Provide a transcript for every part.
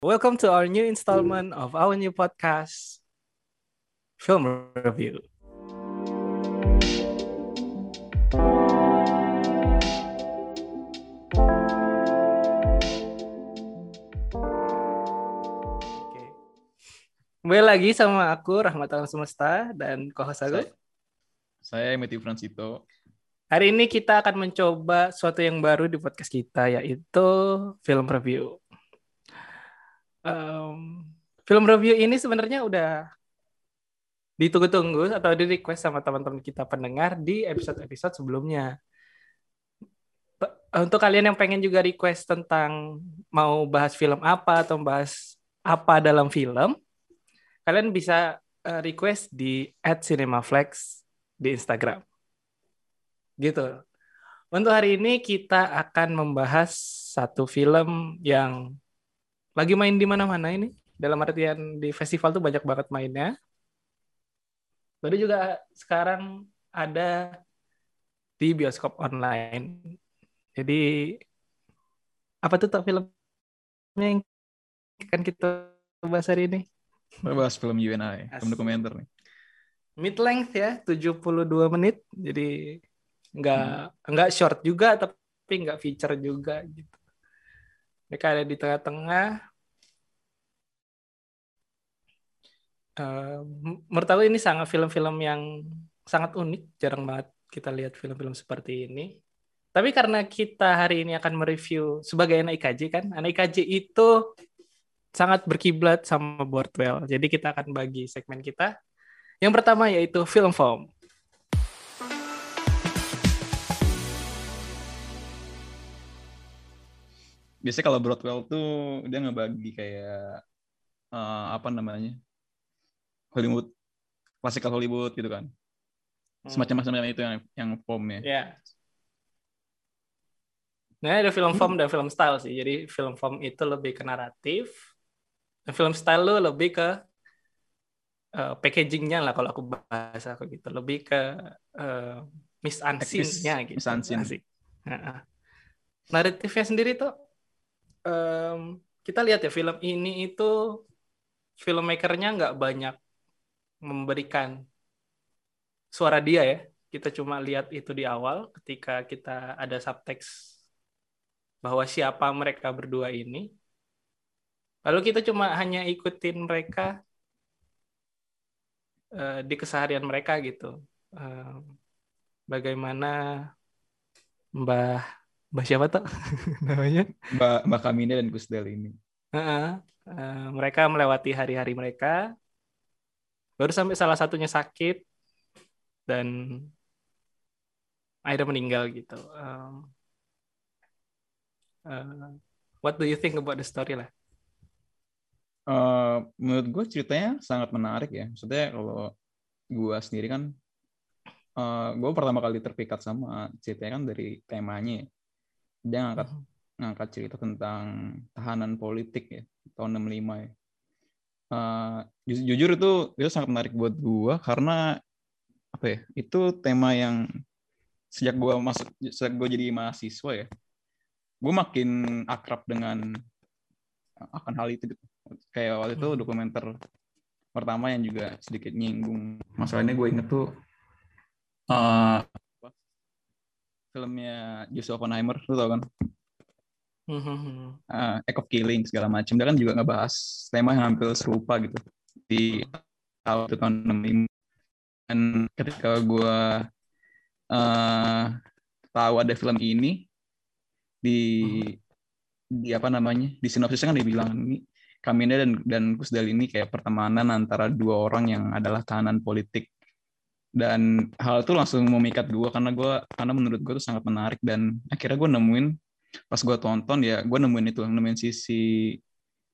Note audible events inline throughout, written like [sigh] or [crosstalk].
Welcome to our new installment of our new podcast, Film Review. Oke. Kembali lagi sama aku Rahmat Alam Semesta dan co-host aku. Saya Matthew Francito. Hari ini kita akan mencoba suatu yang baru di podcast kita yaitu film review. Um, film review ini sebenarnya udah ditunggu-tunggu atau di request sama teman-teman kita pendengar di episode-episode sebelumnya. Pe- Untuk kalian yang pengen juga request tentang mau bahas film apa atau bahas apa dalam film, kalian bisa eh, request di @cinemaflex di Instagram. Gitu. Untuk hari ini kita akan membahas satu film yang lagi main di mana-mana ini. Dalam artian di festival tuh banyak banget mainnya. Baru juga sekarang ada di bioskop online. Jadi apa tuh tak filmnya yang akan kita bahas hari ini? Kita bahas film UNI, film Asik. dokumenter nih. Mid length ya, 72 menit. Jadi nggak nggak short juga tapi nggak feature juga gitu. Mereka ada di tengah-tengah. Menurut aku ini sangat film-film yang sangat unik, jarang banget kita lihat film-film seperti ini. Tapi karena kita hari ini akan mereview sebagai anak IKJ kan, anak IKJ itu sangat berkiblat sama Boardwell. Jadi kita akan bagi segmen kita. Yang pertama yaitu film form. Biasanya kalau Broadwell tuh dia ngebagi kayak eh, apa namanya Hollywood, klasikal Hollywood gitu kan. Semacam macam itu yang yang formnya. Ya. Nah, ada film form dan film style sih. Jadi film form itu lebih ke naratif. Dan film style lu lebih ke eh, packagingnya lah kalau aku bahasa aku gitu. Lebih ke uh, miss unseen-nya gitu. Asik. Heeh. Naratifnya sendiri tuh em, kita lihat ya film ini itu filmmakernya nggak banyak memberikan suara dia ya. Kita cuma lihat itu di awal ketika kita ada subtext bahwa siapa mereka berdua ini. Lalu kita cuma hanya ikutin mereka eh, di keseharian mereka gitu. Eh, bagaimana Mbah Mbah siapa tuh [laughs] namanya? Mbak Mbak Kamina dan Kusdel ini. Heeh. Eh, mereka melewati hari-hari mereka. Baru sampai salah satunya sakit dan akhirnya meninggal gitu. Um, uh, what do you think about the story lah? Eh, menurut gue ceritanya sangat menarik ya. Maksudnya kalau gue sendiri kan, gue pertama kali terpikat sama ceritanya kan dari temanya. ya. Dia ngangkat ngangkat cerita tentang tahanan politik ya tahun 65 ya. Eh, ju- jujur itu itu sangat menarik buat gua karena apa ya itu tema yang sejak gua masuk sejak gua jadi mahasiswa ya gue makin akrab dengan akan hal itu gitu. kayak waktu itu Hmm. dokumenter pertama yang juga sedikit nyinggung masalahnya gue inget tuh eh, apa? filmnya Joseph Oppenheimer lu tau kan Uh, Act Killing segala macam. Dia kan juga ngebahas tema yang hampir serupa gitu. Di tahun itu tahun 65 dan ketika gue uh, tahu ada film ini di di apa namanya di sinopsisnya kan dibilang ini Kamina dan dan Kusdal ini kayak pertemanan antara dua orang yang adalah tahanan politik. Dan hal itu langsung memikat gue karena gue karena menurut gue itu sangat menarik. Dan akhirnya gue nemuin pas gue tonton ya gue nemuin itu nemuin sisi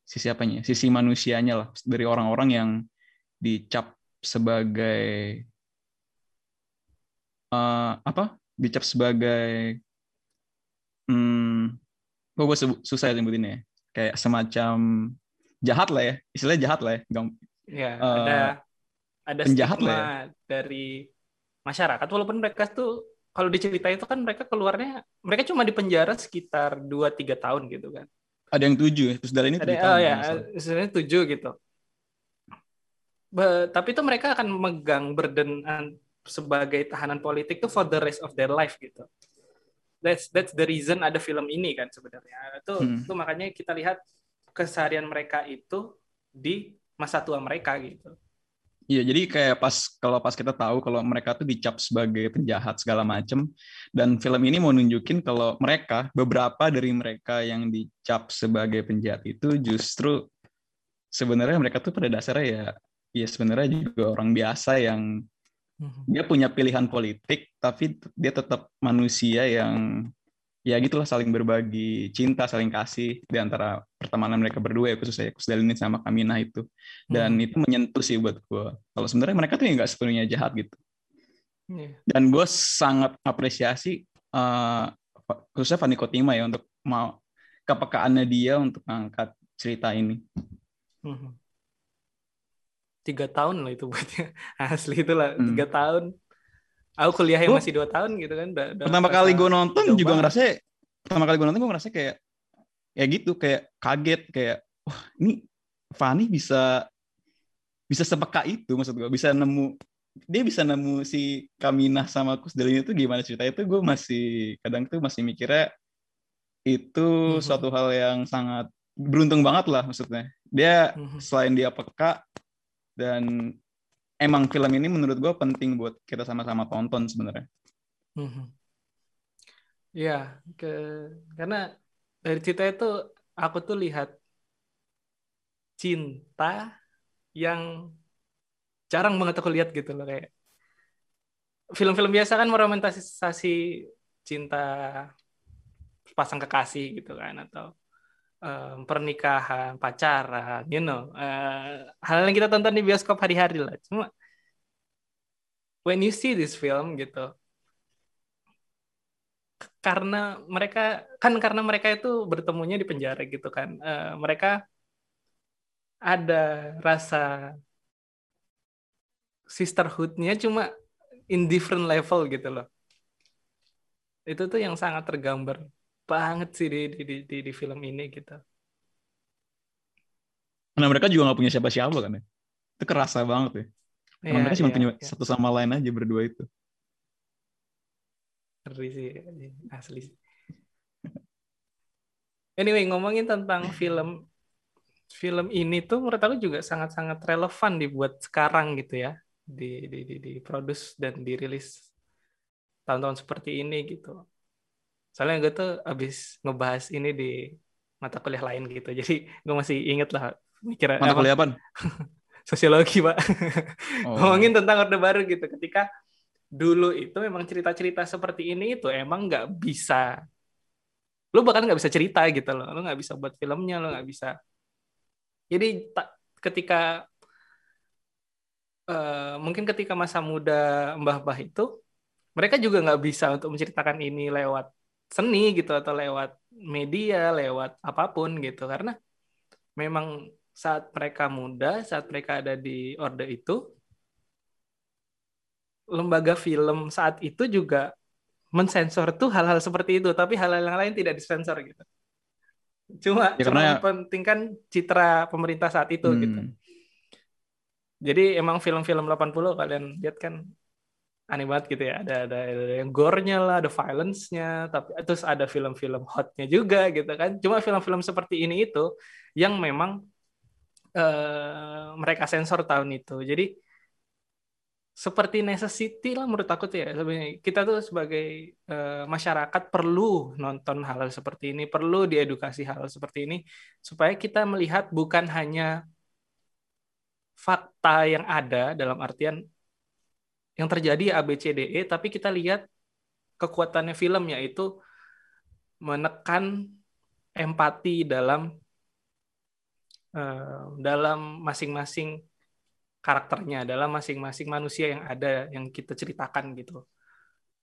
sisi apanya sisi manusianya lah dari orang-orang yang dicap sebagai eh, apa dicap sebagai hmm gue gue susah ya sebutinnya ya. kayak semacam jahat lah ya istilahnya jahat lah ya Gam- Ya, Eh, ada ada penjahat lah ya. dari masyarakat walaupun mereka tuh kalau diceritain itu kan mereka keluarnya mereka cuma di penjara sekitar 2 3 tahun gitu kan. ada yang tujuh ya? Terus dari ini ada tujuh oh tahun ya sebenarnya tujuh gitu. Be- tapi itu mereka akan memegang burden sebagai tahanan politik tuh for the rest of their life gitu. That's that's the reason ada film ini kan sebenarnya. Itu Hmm. itu makanya kita lihat keseharian mereka itu di masa tua mereka gitu Iya, jadi kayak pas kalau pas kita tahu kalau mereka tuh dicap sebagai penjahat segala macem, dan film ini mau nunjukin kalau mereka beberapa dari mereka yang dicap sebagai penjahat itu justru sebenarnya mereka tuh pada dasarnya ya, ya sebenarnya juga orang biasa yang dia punya pilihan politik, tapi dia tetap manusia yang ya gitulah saling berbagi cinta, saling kasih di antara pertemanan mereka berdua ya khususnya Kusdalini sama Kamina itu dan Hmm. itu menyentuh sih buat gue. Kalau sebenarnya mereka tuh ya nggak sepenuhnya jahat gitu. Iya. Dan gue sangat apresiasi eh, khususnya Fanny Kotima ya untuk mau kepekaannya dia untuk ngangkat cerita ini. Mhm. tiga tahun loh itu buatnya asli itu lah Hmm. tiga tahun [laughs] aku kuliah yang masih dua tahun gitu kan Pertama kali gue nonton juga banget. ngerasa pertama kali gue nonton gue ngerasa kayak ya gitu kayak kaget kayak wah ini Fanny bisa bisa sepeka itu maksud gue bisa nemu dia bisa nemu si Kaminah sama Kusdalini itu gimana ceritanya itu gue masih kadang tuh masih mikirnya itu Mhm. suatu hal yang sangat beruntung banget lah maksudnya dia Mhm. selain dia peka dan emang film ini menurut gue penting buat kita sama-sama tonton sebenarnya Mhm. Iya, ke karena dari cerita itu aku tuh lihat cinta yang jarang banget aku lihat gitu loh kayak film-film biasa kan meromantisasi cinta pasang kekasih gitu kan atau em, pernikahan, pacaran, you know, eh, hal yang kita tonton di bioskop hari-hari lah. Cuma when you see this film gitu, karena mereka kan karena mereka itu bertemunya di penjara gitu kan Eh, mereka ada rasa sisterhoodnya cuma in different level gitu loh itu tuh yang sangat tergambar banget sih di di di, di, di film ini gitu karena mereka juga nggak punya siapa-siapa kan ya itu kerasa banget ya karena Iya, mereka cuma iya, punya iya. satu sama lain aja berdua itu Ngeri sih asli sih. Anyway, ngomongin tentang film film ini tuh menurut aku juga sangat-sangat relevan dibuat sekarang gitu ya. Di di di, diproduce dan dirilis tahun-tahun seperti ini gitu. Soalnya gue tuh abis ngebahas ini di mata kuliah lain gitu. Jadi gue masih inget lah mikir mata apa, kuliah apa [laughs] sosiologi, Pak. oh. ngomongin tentang orde baru gitu ketika dulu itu memang cerita-cerita seperti ini itu emang nggak bisa lu bahkan nggak bisa cerita gitu loh lu nggak bisa buat filmnya lu nggak bisa jadi ta- ketika eh, mungkin ketika masa muda mbah-mbah itu mereka juga nggak bisa untuk menceritakan ini lewat seni gitu atau lewat media lewat apa pun gitu karena memang saat mereka muda saat mereka ada di orde itu lembaga film saat itu juga mensensor tuh hal-hal seperti itu, tapi hal-hal yang lain tidak disensor gitu. Cuma Ya, cuma mempentingkan citra pemerintah saat itu Hmm. gitu. Jadi emang film-film 80 kalian lihat kan aneh banget gitu ya. Ada ada, ada yang gore-nya lah, ada violence-nya, tapi terus ada film-film hot-nya juga gitu kan. Cuma film-film seperti ini itu yang memang eh, mereka sensor tahun itu. Jadi seperti necessity lah menurut aku tuh ya sebenarnya kita tuh sebagai eh, masyarakat perlu nonton hal-hal seperti ini perlu diedukasi hal-hal seperti ini supaya kita melihat bukan hanya fakta yang ada dalam artian yang terjadi ABCDE tapi kita lihat kekuatannya film yaitu menekan empati dalam eh, dalam masing-masing karakternya dalam masing-masing manusia yang ada yang kita ceritakan gitu.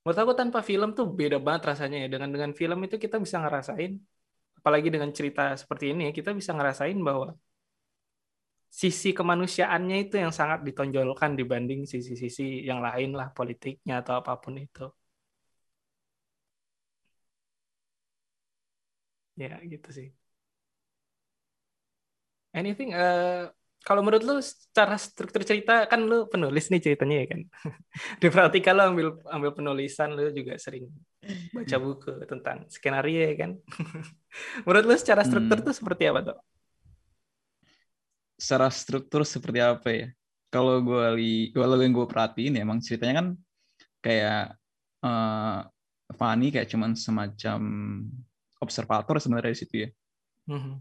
Menurut aku tanpa film tuh beda banget rasanya ya. Dengan dengan film itu kita bisa ngerasain, apalagi dengan cerita seperti ini, kita bisa ngerasain bahwa sisi kemanusiaannya itu yang sangat ditonjolkan dibanding sisi-sisi yang lain lah, politiknya atau apa pun itu. Ya gitu sih. anything uh, kalau menurut lu secara struktur cerita kan lu penulis nih ceritanya ya kan [laughs] di praktika lu ambil ambil penulisan lu juga sering baca buku tentang skenario ya kan [laughs] menurut lu secara struktur hmm. tuh seperti apa tuh secara struktur seperti apa ya kalau gue li kalau yang gue perhatiin ya emang ceritanya kan kayak uh, Fanny kayak cuman semacam observator sebenarnya di situ ya mm -hmm.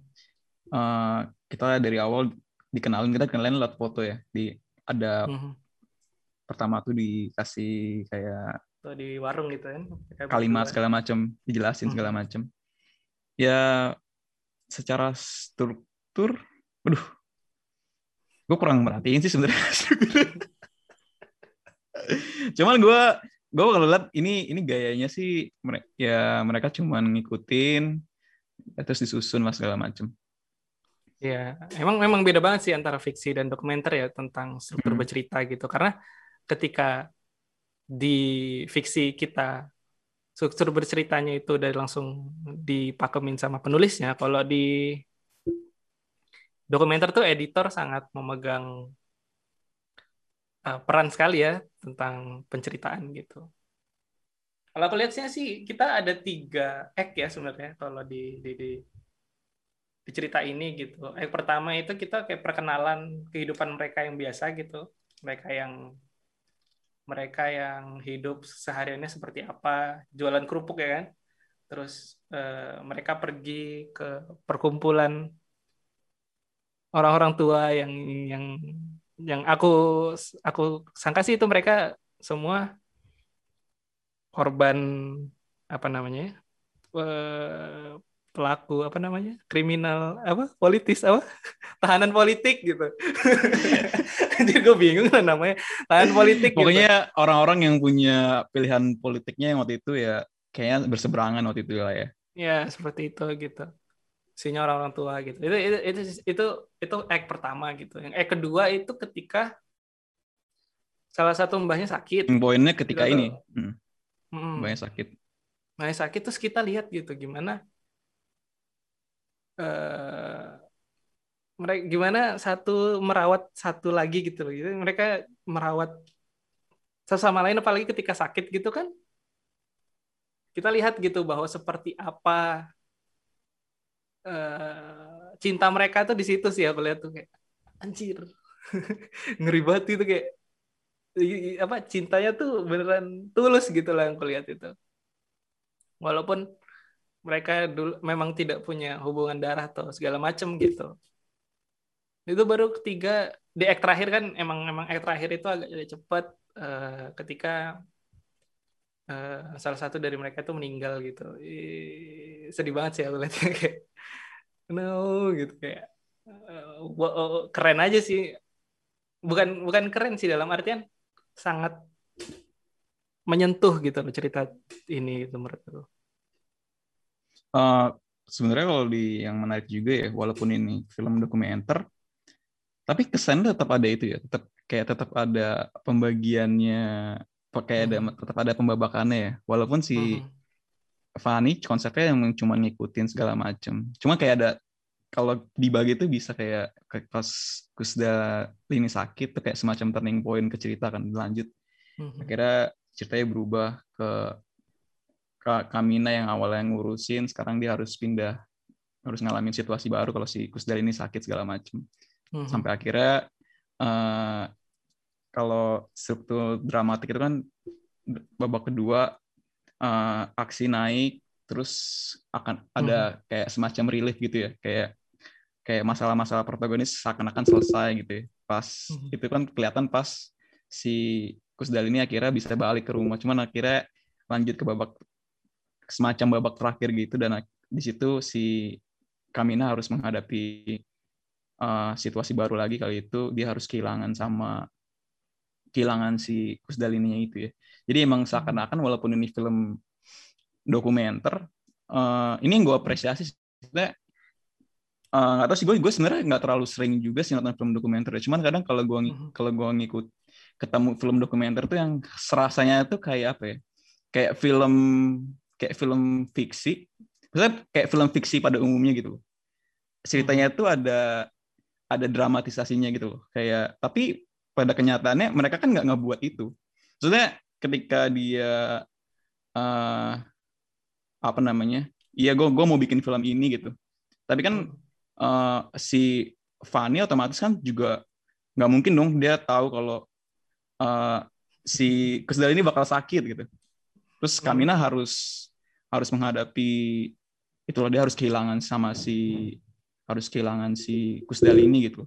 uh, kita dari awal dikenalin kita kenalin lewat foto ya di ada mm-hmm. pertama tuh dikasih kayak tuh di warung gitu kan kalimat segala macam dijelasin mm-hmm. segala macam ya secara struktur aduh gue kurang merhatiin sih sebenarnya cuman gue gue kalau lihat ini ini gayanya sih ya mereka cuman ngikutin terus disusun lah segala macam Ya, emang memang beda banget sih antara fiksi dan dokumenter ya tentang struktur hmm. bercerita gitu. Karena ketika di fiksi kita struktur berceritanya itu dari langsung dipakemin sama penulisnya, kalau di dokumenter tuh editor sangat memegang uh, peran sekali ya tentang penceritaan gitu. Kalau aku lihatnya sih kita ada tiga act ya sebenarnya kalau di, di, di di cerita ini gitu. Yang pertama itu kita kayak perkenalan kehidupan mereka yang biasa gitu. Mereka yang mereka yang hidup sehariannya seperti apa, jualan kerupuk ya kan. Terus eh, mereka pergi ke perkumpulan orang-orang tua yang yang yang aku aku sangka sih itu mereka semua korban apa namanya eh, pelaku apa namanya kriminal apa politis apa [laughs] tahanan politik gitu [laughs] jadi gue bingung lah namanya tahanan politik gitu. pokoknya orang-orang gitu. yang punya pilihan politiknya yang waktu itu ya kayaknya berseberangan waktu itu lah ya ya seperti itu gitu sinya orang-orang tua gitu itu itu itu itu itu act pertama gitu yang act kedua itu ketika salah satu mbahnya sakit poinnya ketika gitu. ini hmm. Hmm. mbahnya sakit mbahnya sakit terus kita lihat gitu gimana uh, mereka gimana satu merawat satu lagi gitu loh. Gitu. Mereka merawat sesama lain apalagi ketika sakit gitu kan. Kita lihat gitu bahwa seperti apa uh, cinta mereka tuh di situ sih aku lihat tuh kayak anjir. [laughs] Ngeri banget itu kayak apa cintanya tuh beneran tulus gitu lah yang kulihat itu. Walaupun mereka dulu memang tidak punya hubungan darah atau segala macam gitu itu baru ketiga di act terakhir kan emang emang act terakhir itu agak, cepat uh, ketika uh, salah satu dari mereka itu meninggal gitu Ih, sedih banget sih aku lihatnya [laughs] kayak no gitu kayak uh, keren aja sih bukan bukan keren sih dalam artian sangat menyentuh gitu loh cerita ini itu menurut uh, sebenarnya kalau di yang menarik juga ya walaupun ini film dokumenter tapi kesan tetap ada itu ya tetap kayak tetap ada pembagiannya kayak ada hmm. tetap ada pembabakannya ya walaupun si hmm. Fanny konsepnya yang cuma ngikutin segala macam cuma kayak ada kalau dibagi itu bisa kayak pas Kusda ini sakit tuh kayak semacam turning point ke cerita kan lanjut hmm. akhirnya ceritanya berubah ke Kamina yang awalnya ngurusin sekarang dia harus pindah harus ngalamin situasi baru kalau si Kusdal ini sakit segala macam hmm. sampai akhirnya uh, kalau struktur dramatik itu kan babak kedua uh, aksi naik terus akan ada hmm. kayak semacam relief gitu ya kayak kayak masalah-masalah protagonis seakan-akan selesai gitu ya pas hmm. itu kan kelihatan pas si Kusdal ini akhirnya bisa balik ke rumah cuman akhirnya lanjut ke babak semacam babak terakhir gitu dan di situ si Kamina harus menghadapi uh, situasi baru lagi kali itu dia harus kehilangan sama kehilangan si Kusdalininya itu ya. Jadi emang seakan-akan walaupun ini film dokumenter, uh, ini yang gue apresiasi sebenarnya uh, nggak tahu sih gue gue sebenarnya nggak terlalu sering juga sih nonton film dokumenter ya. cuman kadang kalau gue mm-hmm. kalau gue ngikut ketemu film dokumenter tuh yang serasanya tuh kayak apa ya kayak film kayak film fiksi maksudnya kayak film fiksi pada umumnya gitu ceritanya hmm. tuh ada ada dramatisasinya gitu loh. Kayak tapi pada kenyataannya mereka kan nggak ngebuat itu. Maksudnya ketika dia uh, apa namanya? Iya, gue gue mau bikin film ini gitu. Tapi kan uh, si Fanny otomatis kan juga nggak mungkin dong dia tahu kalau uh, si Kusdal ini bakal sakit gitu. Terus hmm. Kamina hmm. harus harus menghadapi itulah dia harus kehilangan sama si harus kehilangan si Kusdal ini gitu.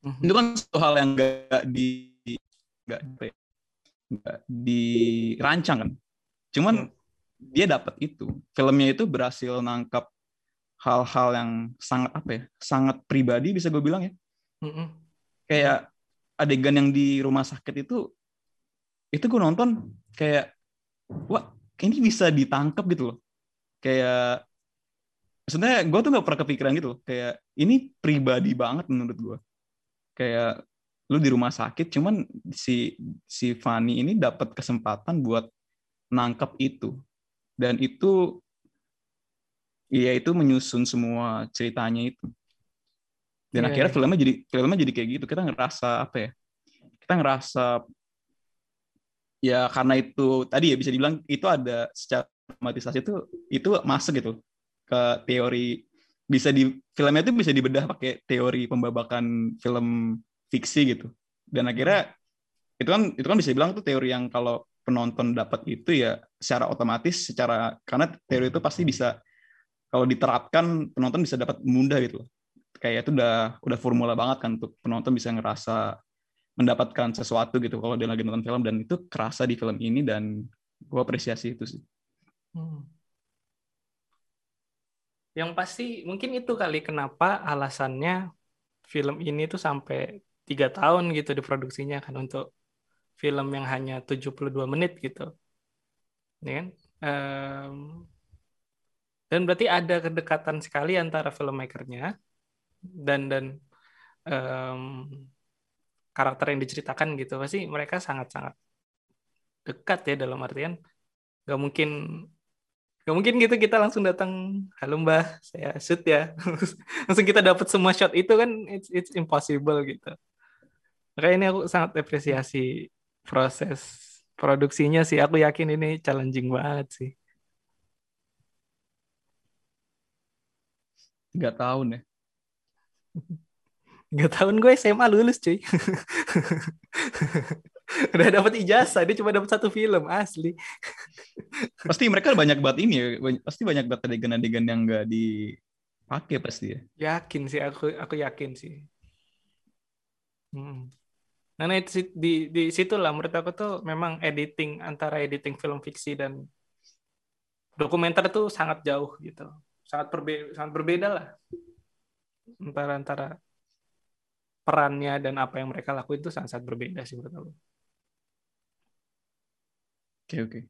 Hmm. Itu kan satu hal yang gak di gak, gak dirancang kan. Cuman hmm. dia dapat itu. Filmnya itu berhasil nangkap hal-hal yang sangat apa ya? Sangat pribadi bisa gue bilang ya. Hmm. Kayak adegan yang di rumah sakit itu itu gue nonton kayak wah ini bisa ditangkap gitu loh kayak sebenarnya gue tuh gak pernah kepikiran gitu loh kayak ini pribadi banget menurut gue kayak lu di rumah sakit cuman si si Fanny ini dapat kesempatan buat nangkep itu. Dan itu iya itu menyusun semua ceritanya itu. Dan yeah, akhirnya yeah. filmnya jadi filmnya jadi kayak gitu. Kita ngerasa apa ya? Kita ngerasa ya karena itu tadi ya bisa dibilang itu ada secara dramatisasi itu itu masuk gitu ke teori bisa di filmnya itu bisa dibedah pakai teori pembabakan film fiksi gitu dan akhirnya itu kan itu kan bisa dibilang tuh teori yang kalau penonton dapat itu ya secara otomatis secara karena teori itu pasti bisa kalau diterapkan penonton bisa dapat mudah gitu kayak itu udah udah formula banget kan untuk penonton bisa ngerasa mendapatkan sesuatu gitu kalau dia lagi nonton film dan itu kerasa di film ini dan gue apresiasi itu sih. Hmm. Yang pasti mungkin itu kali kenapa alasannya film ini tuh sampai tiga tahun gitu diproduksinya kan untuk film yang hanya 72 menit gitu. Ya kan? Um, dan berarti ada kedekatan sekali antara filmmakernya dan dan um, karakter yang diceritakan gitu pasti mereka sangat-sangat dekat ya dalam artian nggak mungkin nggak mungkin gitu kita langsung datang halo mbah saya shoot ya. [laughs] Langsung kita dapat semua shot itu kan it's it's impossible gitu. Makanya ini aku sangat apresiasi proses produksinya sih. Aku yakin ini challenging banget sih. Tiga tahun ya? [laughs] Gak tahun gue SMA lulus cuy. [laughs] [laughs] Udah dapat ijazah, dia cuma dapat satu film asli. [laughs] pasti mereka banyak banget ini ya, pasti banyak banget adegan-adegan yang gak dipakai pasti ya. Yakin sih, aku aku yakin sih. Hmm. Nah, itu di di situ lah menurut aku tuh memang editing antara editing film fiksi dan dokumenter tuh sangat jauh gitu, sangat berbeda, sangat berbeda lah antara antara perannya dan apa yang mereka lakuin itu sangat-sangat berbeda sih menurut aku. Oke oke.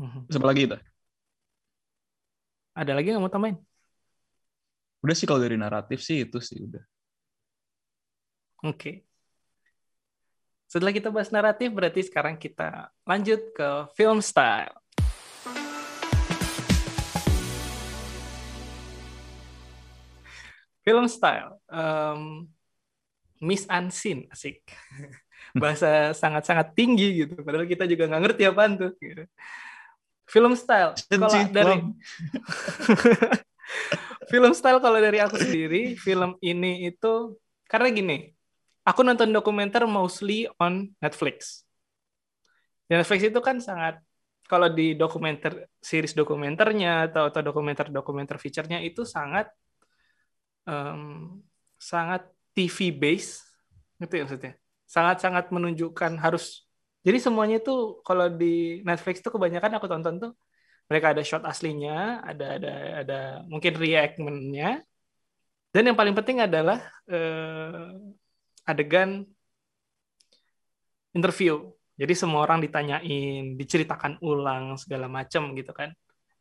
Terus apa lagi itu? Ada lagi nggak mau tambahin? Udah sih kalau dari naratif sih itu sih udah. Oke. Setelah kita bahas naratif, berarti sekarang kita lanjut ke film style. Film style. Um, Miss Unseen asik [laughs] bahasa sangat-sangat tinggi gitu. Padahal kita juga nggak ngerti apa tuh gitu. film style kalau dari [laughs] film style kalau dari aku sendiri film ini itu karena gini aku nonton dokumenter mostly on Netflix. Netflix itu kan sangat kalau di dokumenter series dokumenternya atau atau dokumenter dokumenter featurenya itu sangat um, sangat TV base gitu ya maksudnya sangat-sangat menunjukkan harus jadi semuanya itu kalau di Netflix tuh kebanyakan aku tonton tuh mereka ada shot aslinya ada ada ada mungkin reactmentnya. Dan yang paling penting adalah eh, adegan interview. Jadi semua orang ditanyain diceritakan ulang segala macam gitu kan.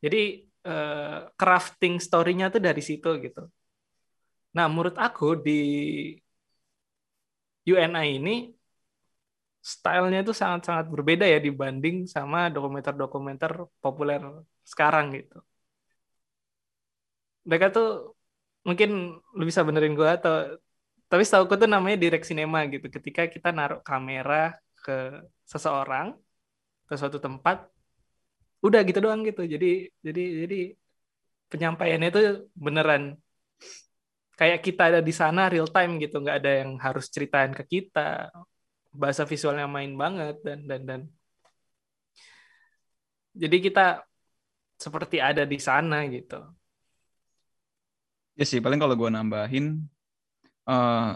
Jadi eh, crafting story-nya tuh dari situ gitu. Nah, menurut aku di UNI ini stylenya itu sangat-sangat berbeda ya dibanding sama dokumenter-dokumenter populer sekarang gitu. Mereka tuh mungkin lu bisa benerin gue atau tapi setahu tuh namanya direct cinema gitu ketika kita naruh kamera ke seseorang ke suatu tempat udah gitu doang gitu jadi jadi jadi penyampaiannya itu beneran kayak kita ada di sana real time gitu nggak ada yang harus ceritain ke kita. Bahasa visualnya main banget dan dan dan. Jadi kita seperti ada di sana gitu. Ya sih paling kalau gue nambahin uh,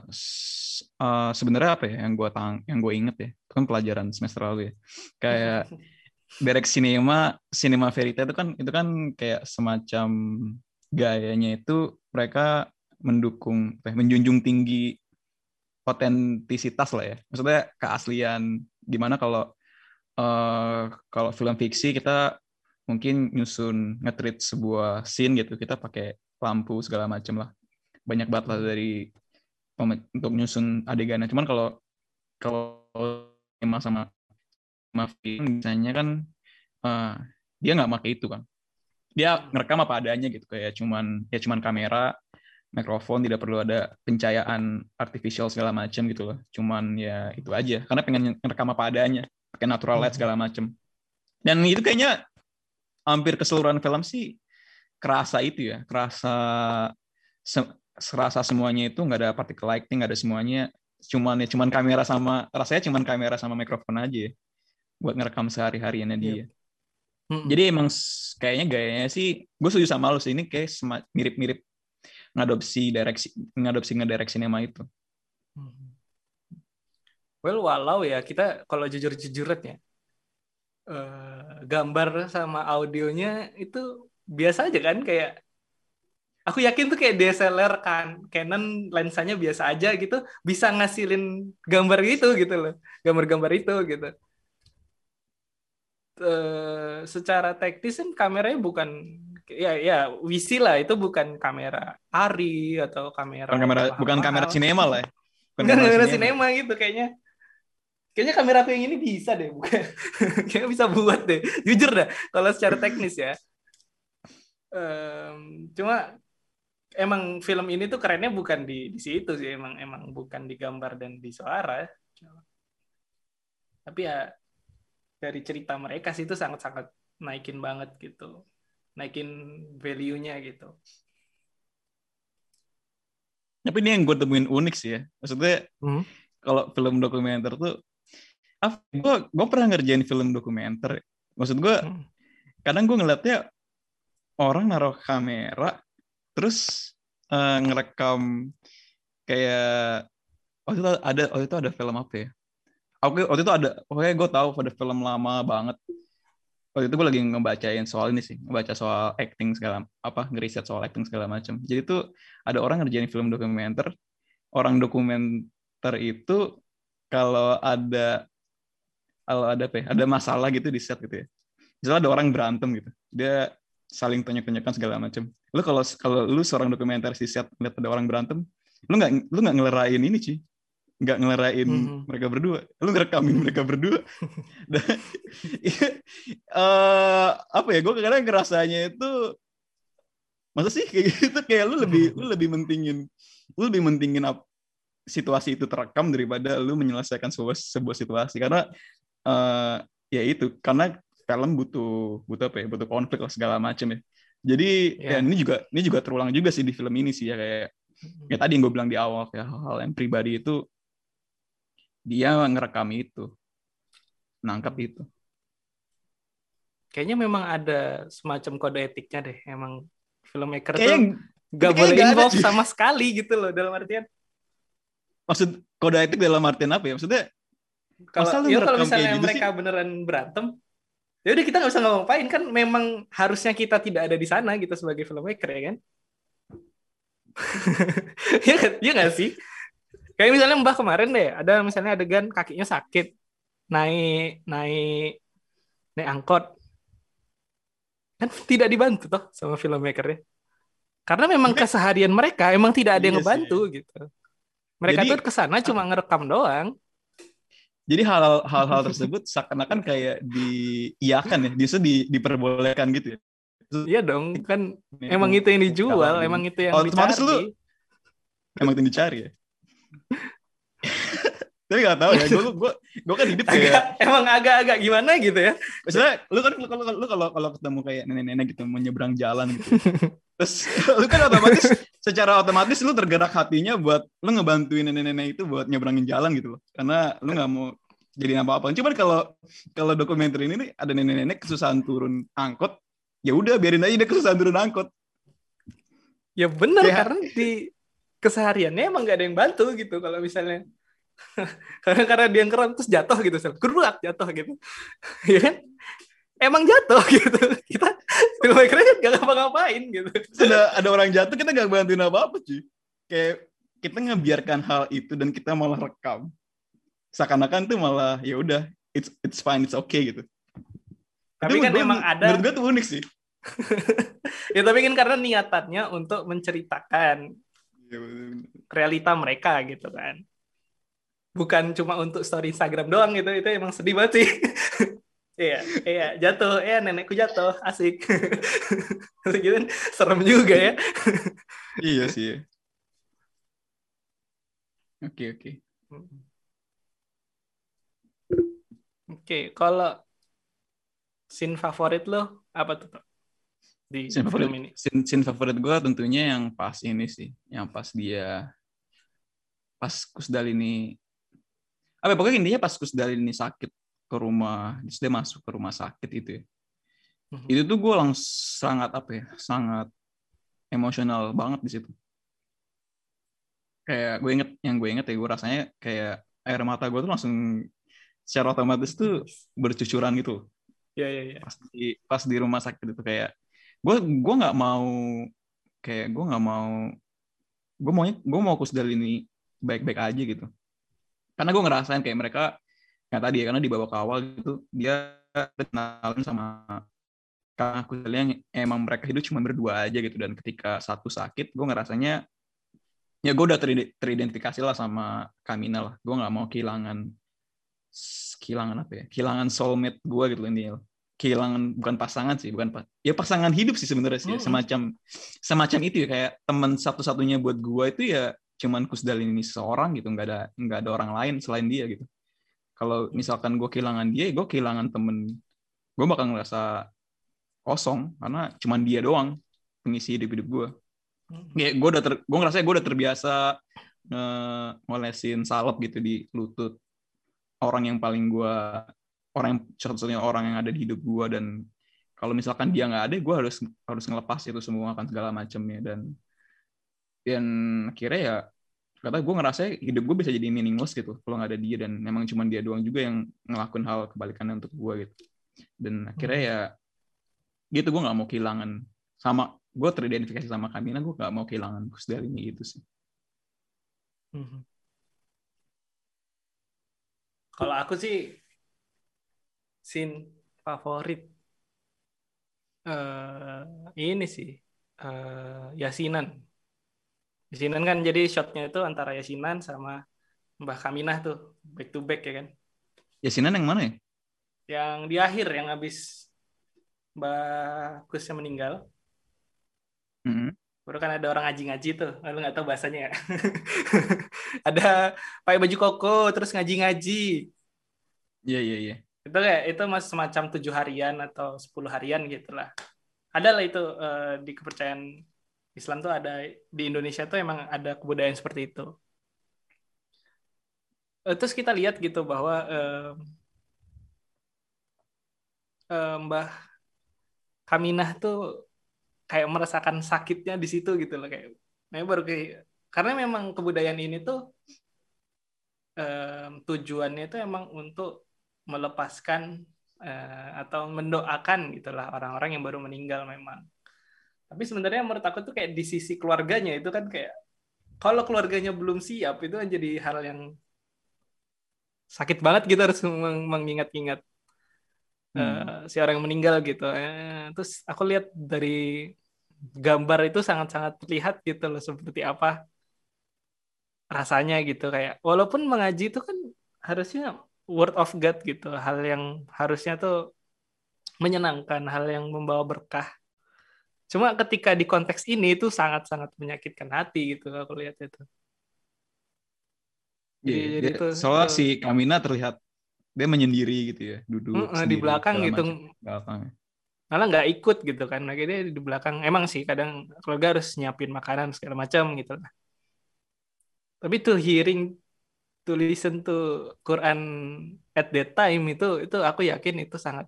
uh, sebenarnya apa ya yang gue tang yang gue inget ya? Itu kan pelajaran semester lalu ya. Kayak [laughs] direct cinema cinema verita itu kan itu kan kayak semacam gayanya itu mereka mendukung eh, menjunjung tinggi otentisitas lah ya maksudnya keaslian di mana kalau uh, kalau film fiksi kita mungkin nyusun ngetrit sebuah scene gitu kita pakai lampu segala macam lah banyak banget lah dari untuk nyusun adegannya. Cuman kalau kalau sama sama film misalnya kan uh, dia nggak pakai itu kan. Dia ngerekam apa adanya gitu kayak cuman ya cuman kamera, mikrofon tidak perlu ada pencahayaan artificial segala macam gitu loh. Cuman ya itu aja karena pengen ngerekam apa adanya, pakai natural light segala macam. Dan itu kayaknya hampir keseluruhan film sih kerasa itu ya, kerasa serasa semuanya itu nggak ada particle lighting nggak ada semuanya cuman ya cuman kamera sama rasanya cuman kamera sama mikrofon aja ya, buat ngerekam sehari hariannya dia yep. hmm. jadi emang kayaknya gayanya sih gue setuju sama lo sih ini kayak mirip-mirip ngadopsi direksi ngadopsi ngedireksi sinema itu hmm. well walau ya kita kalau jujur-jujuran ya uh, gambar sama audionya itu biasa aja kan kayak aku yakin tuh kayak DSLR kan Canon lensanya biasa aja gitu bisa ngasilin gambar gitu gitu loh gambar-gambar itu gitu uh, secara teknis kan kameranya bukan ya ya WC lah itu bukan kamera Ari atau kamera bukan kamera bukan kamera sinema lah ya. Bukan kamera, kamera sinema gitu kayaknya. Kayaknya kamera aku yang ini bisa deh bukan. [laughs] Kayaknya bisa buat deh. Jujur dah kalau secara teknis ya. Um, cuma emang film ini tuh kerennya bukan di di situ sih emang emang bukan di gambar dan di suara. Tapi ya dari cerita mereka sih itu sangat-sangat naikin banget gitu naikin value-nya gitu tapi ini yang gue temuin unik sih ya maksudnya hmm? kalau film dokumenter tuh ah, gue gue pernah ngerjain film dokumenter maksud gue hmm. kadang gue ngeliatnya orang naruh kamera terus uh, ngerekam kayak waktu itu ada waktu itu ada film apa ya? Oke, waktu itu ada oke gue tahu pada film lama banget. Waktu itu gue lagi ngebacain soal ini sih, ngebaca soal acting segala apa, ngeriset soal acting segala macam. Jadi tuh ada orang ngerjain film dokumenter, orang dokumenter itu kalau ada kalau ada apa ya, ada masalah gitu di set gitu ya. Misalnya ada orang berantem gitu. Dia saling tanya-tanyakan segala macam. Lu kalau kalau lu seorang dokumenter sih set lihat ada orang berantem, lu nggak lu nggak ngelerain ini sih, nggak ngelerain hmm. mereka berdua, lu ngerekamin mereka berdua. [laughs] Dan, uh, apa ya? Gue kadang ngerasanya itu masa sih kayak gitu kayak lu lebih lu lebih mentingin lu lebih mentingin apa situasi itu terekam daripada lu menyelesaikan sebuah sebuah situasi karena uh, ya itu karena film butuh butuh apa ya butuh konflik lah segala macam ya jadi yeah. ya ini juga ini juga terulang juga sih di film ini sih ya kayak ya tadi yang gue bilang di awal ya hal-hal yang pribadi itu dia ngerekam itu. Nangkap itu. Kayaknya memang ada semacam kode etiknya deh. Emang filmmaker Kayaknya, tuh gak boleh involve sama sekali gitu loh dalam artian. Maksud kode etik dalam artian apa ya? Maksudnya kalau ya kalau misalnya gitu mereka sih? beneran berantem ya udah kita nggak usah ngapain kan memang harusnya kita tidak ada di sana gitu sebagai filmmaker ya kan? [laughs] Ya kan ya nggak sih kayak misalnya mbah kemarin deh ada misalnya adegan kakinya sakit naik naik naik angkot. Kan tidak dibantu toh sama filmmaker ya karena memang keseharian mereka emang tidak ada yang iya ngebantu gitu. Mereka Jadi, tuh ke sana cuma ngerekam doang. Jadi hal-hal tersebut seakan-akan kayak diiakan ya, justru di, diperbolehkan gitu ya. Iya dong, kan emang itu yang dijual, emang itu yang Otomatis dicari. lu emang itu yang dicari ya. Tapi gak tahu ya gue gue gue kan hidup kayak emang agak-agak gimana gitu ya? Misalnya lu kan lu kalau lu kalau kalau ketemu kayak nenek-nenek gitu mau nyebrang jalan gitu. [laughs] Terus lu kan otomatis secara otomatis lu tergerak hatinya buat lu ngebantuin nenek-nenek itu buat nyebrangin jalan gitu loh. Karena lu nggak mau jadi apa-apa. Cuman kalau kalau dokumenter ini nih ada nenek-nenek kesusahan turun angkot ya udah biarin aja dia kesusahan turun angkot. Ya bener Kayak- karena di kesehariannya emang gak ada yang bantu gitu kalau misalnya. [laughs] Karena karena dia ngerem terus jatuh gitu sel. Gerak jatuh gitu. [laughs] Ya kan? Emang jatuh [laughs] gitu. Kita filmmakernya kan gak ngapa-ngapain gitu. Ada ada orang jatuh kita gak bantuin apa-apa cuy. Kayak kita ngebiarkan hal itu dan kita malah rekam. Seakan-akan tuh malah ya udah it's it's fine it's okay gitu. Tapi Itu kan emang ada menurut gue tuh unik sih. Ya tapi kan karena niatannya untuk menceritakan. Realita mereka gitu kan. Bukan cuma untuk story Instagram doang gitu itu emang sedih banget sih. [laughs] Iya iya jatuh. Ya nenekku jatuh. [laughs] Asik. Gitu. Serem juga ya. Iya sih. Oke oke. Oke kalau scene favorit lo apa tuh? Di Scene favorit, film ini scene, scene favorit gue tentunya yang pas ini sih, yang pas dia pas Kusdal ini apa ya, pokoknya intinya pas Kusdal ini sakit ke rumah, dia masuk ke rumah sakit itu ya. Mhm. Itu tuh gue langsung sangat apa ya, sangat emosional banget di situ. Kayak gue inget, yang gue inget ya gue rasanya kayak air mata gue tuh langsung secara otomatis tuh bercucuran gitu ya ya ya pas di pas di rumah sakit itu kayak gue gue nggak mau kayak gue nggak mau gue maunya gue mau kusdal ini baik-baik aja gitu. Karena gue ngerasain kayak mereka yang tadi ya karena di babak awal gitu dia kenalin sama kusdal yang emang mereka hidup cuma berdua aja gitu. Dan ketika satu sakit gue ngerasanya ya gue udah teride- teridentifikasi lah sama Kamina lah. Gue nggak mau kehilangan kehilangan apa ya? Kehilangan soulmate gue gitu intinya kehilangan bukan pasangan sih bukan ya pasangan hidup sih sebenarnya sih ya. Mm-mm. semacam semacam itu ya kayak teman satu-satunya buat gue itu ya cuman Kusdal ini seorang gitu nggak ada nggak ada orang lain selain dia gitu kalau misalkan gue kehilangan dia gue kehilangan temen gue bakal ngerasa kosong karena cuman dia doang pengisi hidup hidup gue ya gue udah ter, gue ngerasa gue udah terbiasa ngolesin salep gitu di lutut orang yang paling gue orang yang satu-satunya orang yang ada di hidup gue dan kalau misalkan dia nggak ada gue harus harus ngelepas itu semua kan segala macamnya dan dan akhirnya ya kata gue ngerasa hidup gue bisa jadi meaningless gitu kalau nggak ada dia. Dan memang cuma dia doang juga yang ngelakuin hal kebalikannya untuk gue gitu. Dan akhirnya ya gitu gue nggak mau kehilangan sama gue teridentifikasi sama Kamina gue nggak mau kehilangan Gus Dal ini gitu sih. Mhm. Kalau aku sih scene favorit eh ini sih eh Yasinan. Yasinan kan jadi shotnya itu antara Yasinan sama Mbah Kaminah tuh back to back ya kan. Yasinan yang mana ya Yang di akhir yang habis Mbah Kusnya meninggal, Mhm. baru kan ada orang ngaji-ngaji tuh, lu nggak tahu bahasanya ya. [laughs] ada pakai baju koko terus ngaji-ngaji. iya iya iya itu kayak itu mas semacam tujuh harian atau sepuluh harian gitulah. Ada lah itu eh, di kepercayaan Islam tuh ada di Indonesia tuh emang ada kebudayaan seperti itu. Eh, terus kita lihat gitu bahwa eh, eh, Mbah Kaminah tuh kayak merasakan sakitnya di situ gitu loh kayak nah, baru kayak karena memang kebudayaan ini tuh em, tujuannya itu emang untuk melepaskan eh, atau mendoakan gitulah orang-orang yang baru meninggal memang. Tapi sebenarnya menurut aku tuh kayak di sisi keluarganya itu kan kayak kalau keluarganya belum siap itu kan jadi hal yang sakit banget gitu harus meng- mengingat-ingat eh, si orang yang meninggal gitu. Eh, terus aku lihat dari gambar itu sangat-sangat terlihat gitu loh seperti apa rasanya gitu kayak walaupun mengaji itu kan harusnya word of God gitu hal yang harusnya tuh menyenangkan hal yang membawa berkah cuma ketika di konteks ini itu sangat-sangat menyakitkan hati gitu aku lihat itu Jadi, Iya, jadi dia- itu soalnya itu. si Kamina terlihat dia menyendiri gitu ya, duduk Mm, di belakang gitu. Belakang. malah nggak ikut gitu kan lagi dia di belakang emang sih kadang keluarga harus nyiapin makanan segala macam gitu tapi tuh hearing to listen to Quran at that time itu itu aku yakin itu sangat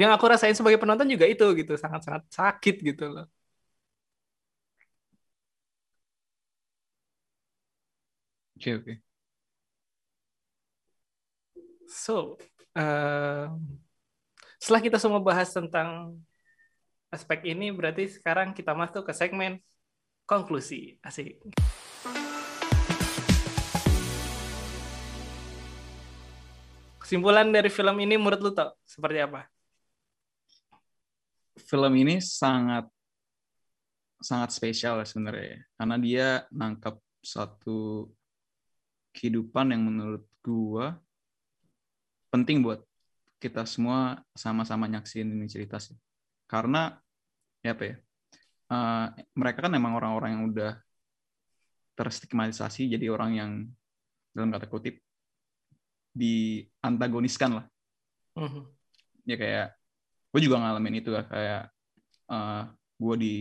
yang aku rasain sebagai penonton juga itu gitu sangat sangat sakit gitu loh. Oke, oke. so eh, setelah kita semua bahas tentang aspek ini berarti sekarang kita masuk ke segmen konklusi. Asik Kesimpulan dari film ini menurut lu tau seperti apa? Film ini sangat sangat spesial ya sebenarnya karena dia nangkap satu kehidupan yang menurut gua penting buat kita semua sama-sama nyaksin ini cerita sih. Karena ya apa ya? eh, mereka kan emang orang-orang yang udah terstigmatisasi jadi orang yang dalam kata kutip diantagoniskan lah. Mhm. ya kayak gue juga ngalamin itu lah kayak eh gue di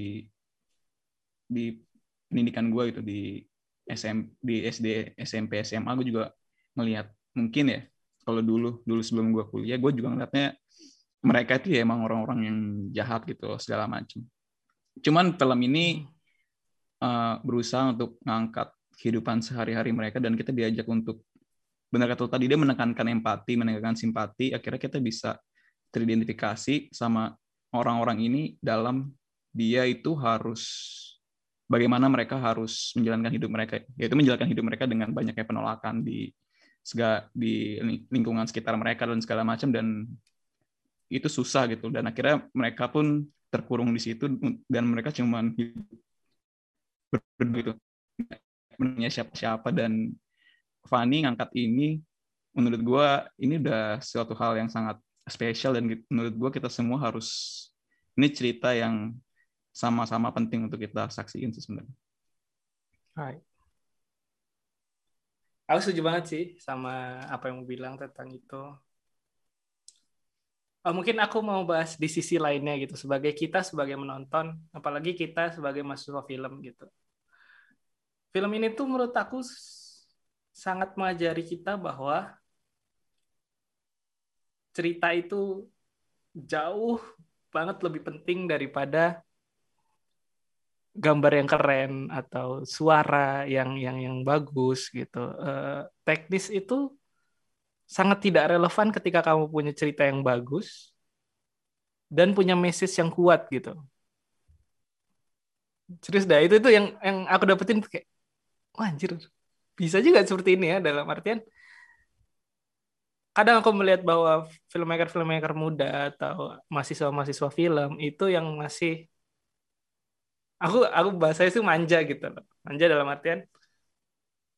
di pendidikan gue itu di SM di SD SMP SMA gue juga ngelihat mungkin ya kalau dulu dulu sebelum gue kuliah gue juga ngeliatnya mereka itu ya emang orang-orang yang jahat gitu loh, segala macam cuman film ini eh, berusaha untuk ngangkat kehidupan sehari-hari mereka dan kita diajak untuk benar kata tadi dia menekankan empati, menekankan simpati, akhirnya kita bisa teridentifikasi sama orang-orang ini dalam dia itu harus bagaimana mereka harus menjalankan hidup mereka, yaitu menjalankan hidup mereka dengan banyaknya penolakan di segala di lingkungan sekitar mereka dan segala macam dan itu susah gitu. Dan akhirnya mereka pun terkurung di situ dan mereka cuman hidup berdua gitu. Siapa-siapa dan Fanny ngangkat ini menurut gue ini udah suatu hal yang sangat spesial dan menurut gue kita semua harus ini cerita yang sama-sama penting untuk kita saksiin sih sebenarnya. Hai. Aku setuju banget sih sama apa yang mau bilang tentang itu. Oh, mungkin aku mau bahas di sisi lainnya gitu sebagai kita sebagai menonton, apalagi kita sebagai mahasiswa film gitu. Film ini tuh menurut aku sangat mengajari kita bahwa cerita itu jauh banget lebih penting daripada gambar yang keren atau suara yang yang yang bagus gitu. Eh, teknis itu sangat tidak relevan ketika kamu punya cerita yang bagus dan punya message yang kuat gitu. Serius dah itu itu yang yang aku dapetin kayak wah anjir bisa juga seperti ini ya dalam artian kadang aku melihat bahwa filmmaker-filmmaker muda atau mahasiswa-mahasiswa film itu yang masih aku aku bahasanya itu manja gitu loh. Manja dalam artian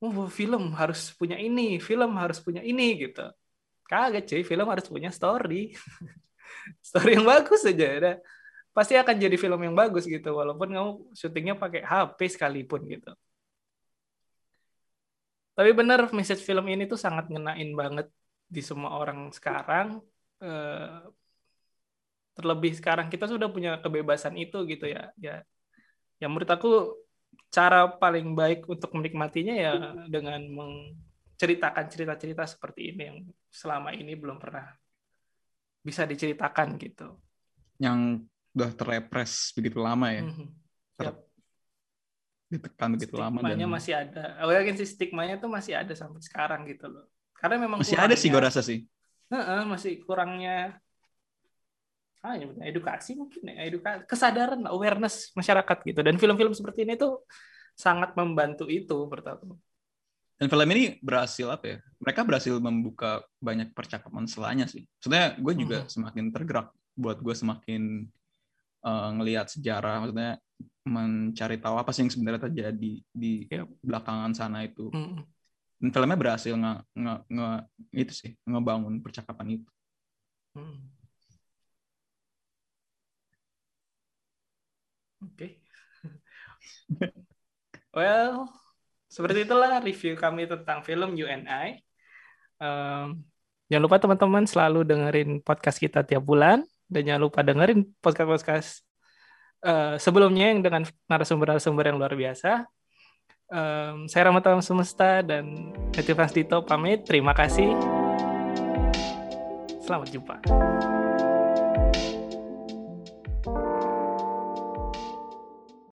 oh film harus punya ini, film harus punya ini gitu. Kagak cuy, film harus punya story. [laughs] story yang bagus aja ada. Pasti akan jadi film yang bagus gitu walaupun kamu syutingnya pakai HP sekalipun gitu. Tapi benar message film ini tuh sangat ngenain banget di semua orang sekarang. Eh, terlebih sekarang kita sudah punya kebebasan itu gitu ya. Ya, ya menurut aku cara paling baik untuk menikmatinya ya dengan menceritakan cerita-cerita seperti ini yang selama ini belum pernah bisa diceritakan gitu. Yang udah terrepres begitu lama ya, Mhm. Ter- Yap, ditekan begitu lama dan stigmanya masih ada. Aku yakin sih stigmanya tuh masih ada sampai sekarang gitu loh. Karena memang masih ada sih gue kurangnya- rasa sih. Heeh, masih kurangnya ah nyebutnya edukasi mungkin ya edukasi kesadaran lah, awareness masyarakat gitu dan film-film seperti ini tuh sangat membantu itu pertama Dan film ini berhasil apa ya? Mereka berhasil membuka banyak percakapan selanya sih. Maksudnya gue juga Mhm. semakin tergerak buat gue semakin eh, ngelihat sejarah, maksudnya mencari tahu apa sih yang sebenarnya terjadi di Yap. belakangan sana itu. Mm. Dan filmnya berhasil nge, nge, nge- itu sih ngebangun percakapan itu. Hmm. Oke. [laughs] well, seperti itulah review kami tentang film UNI. Um, jangan lupa teman-teman selalu dengerin podcast kita tiap bulan dan jangan lupa dengerin podcast-podcast uh, sebelumnya yang dengan narasumber-narasumber yang luar biasa. Um, saya Rahmat Semesta dan Native Dito pamit. Terima kasih. Selamat jumpa.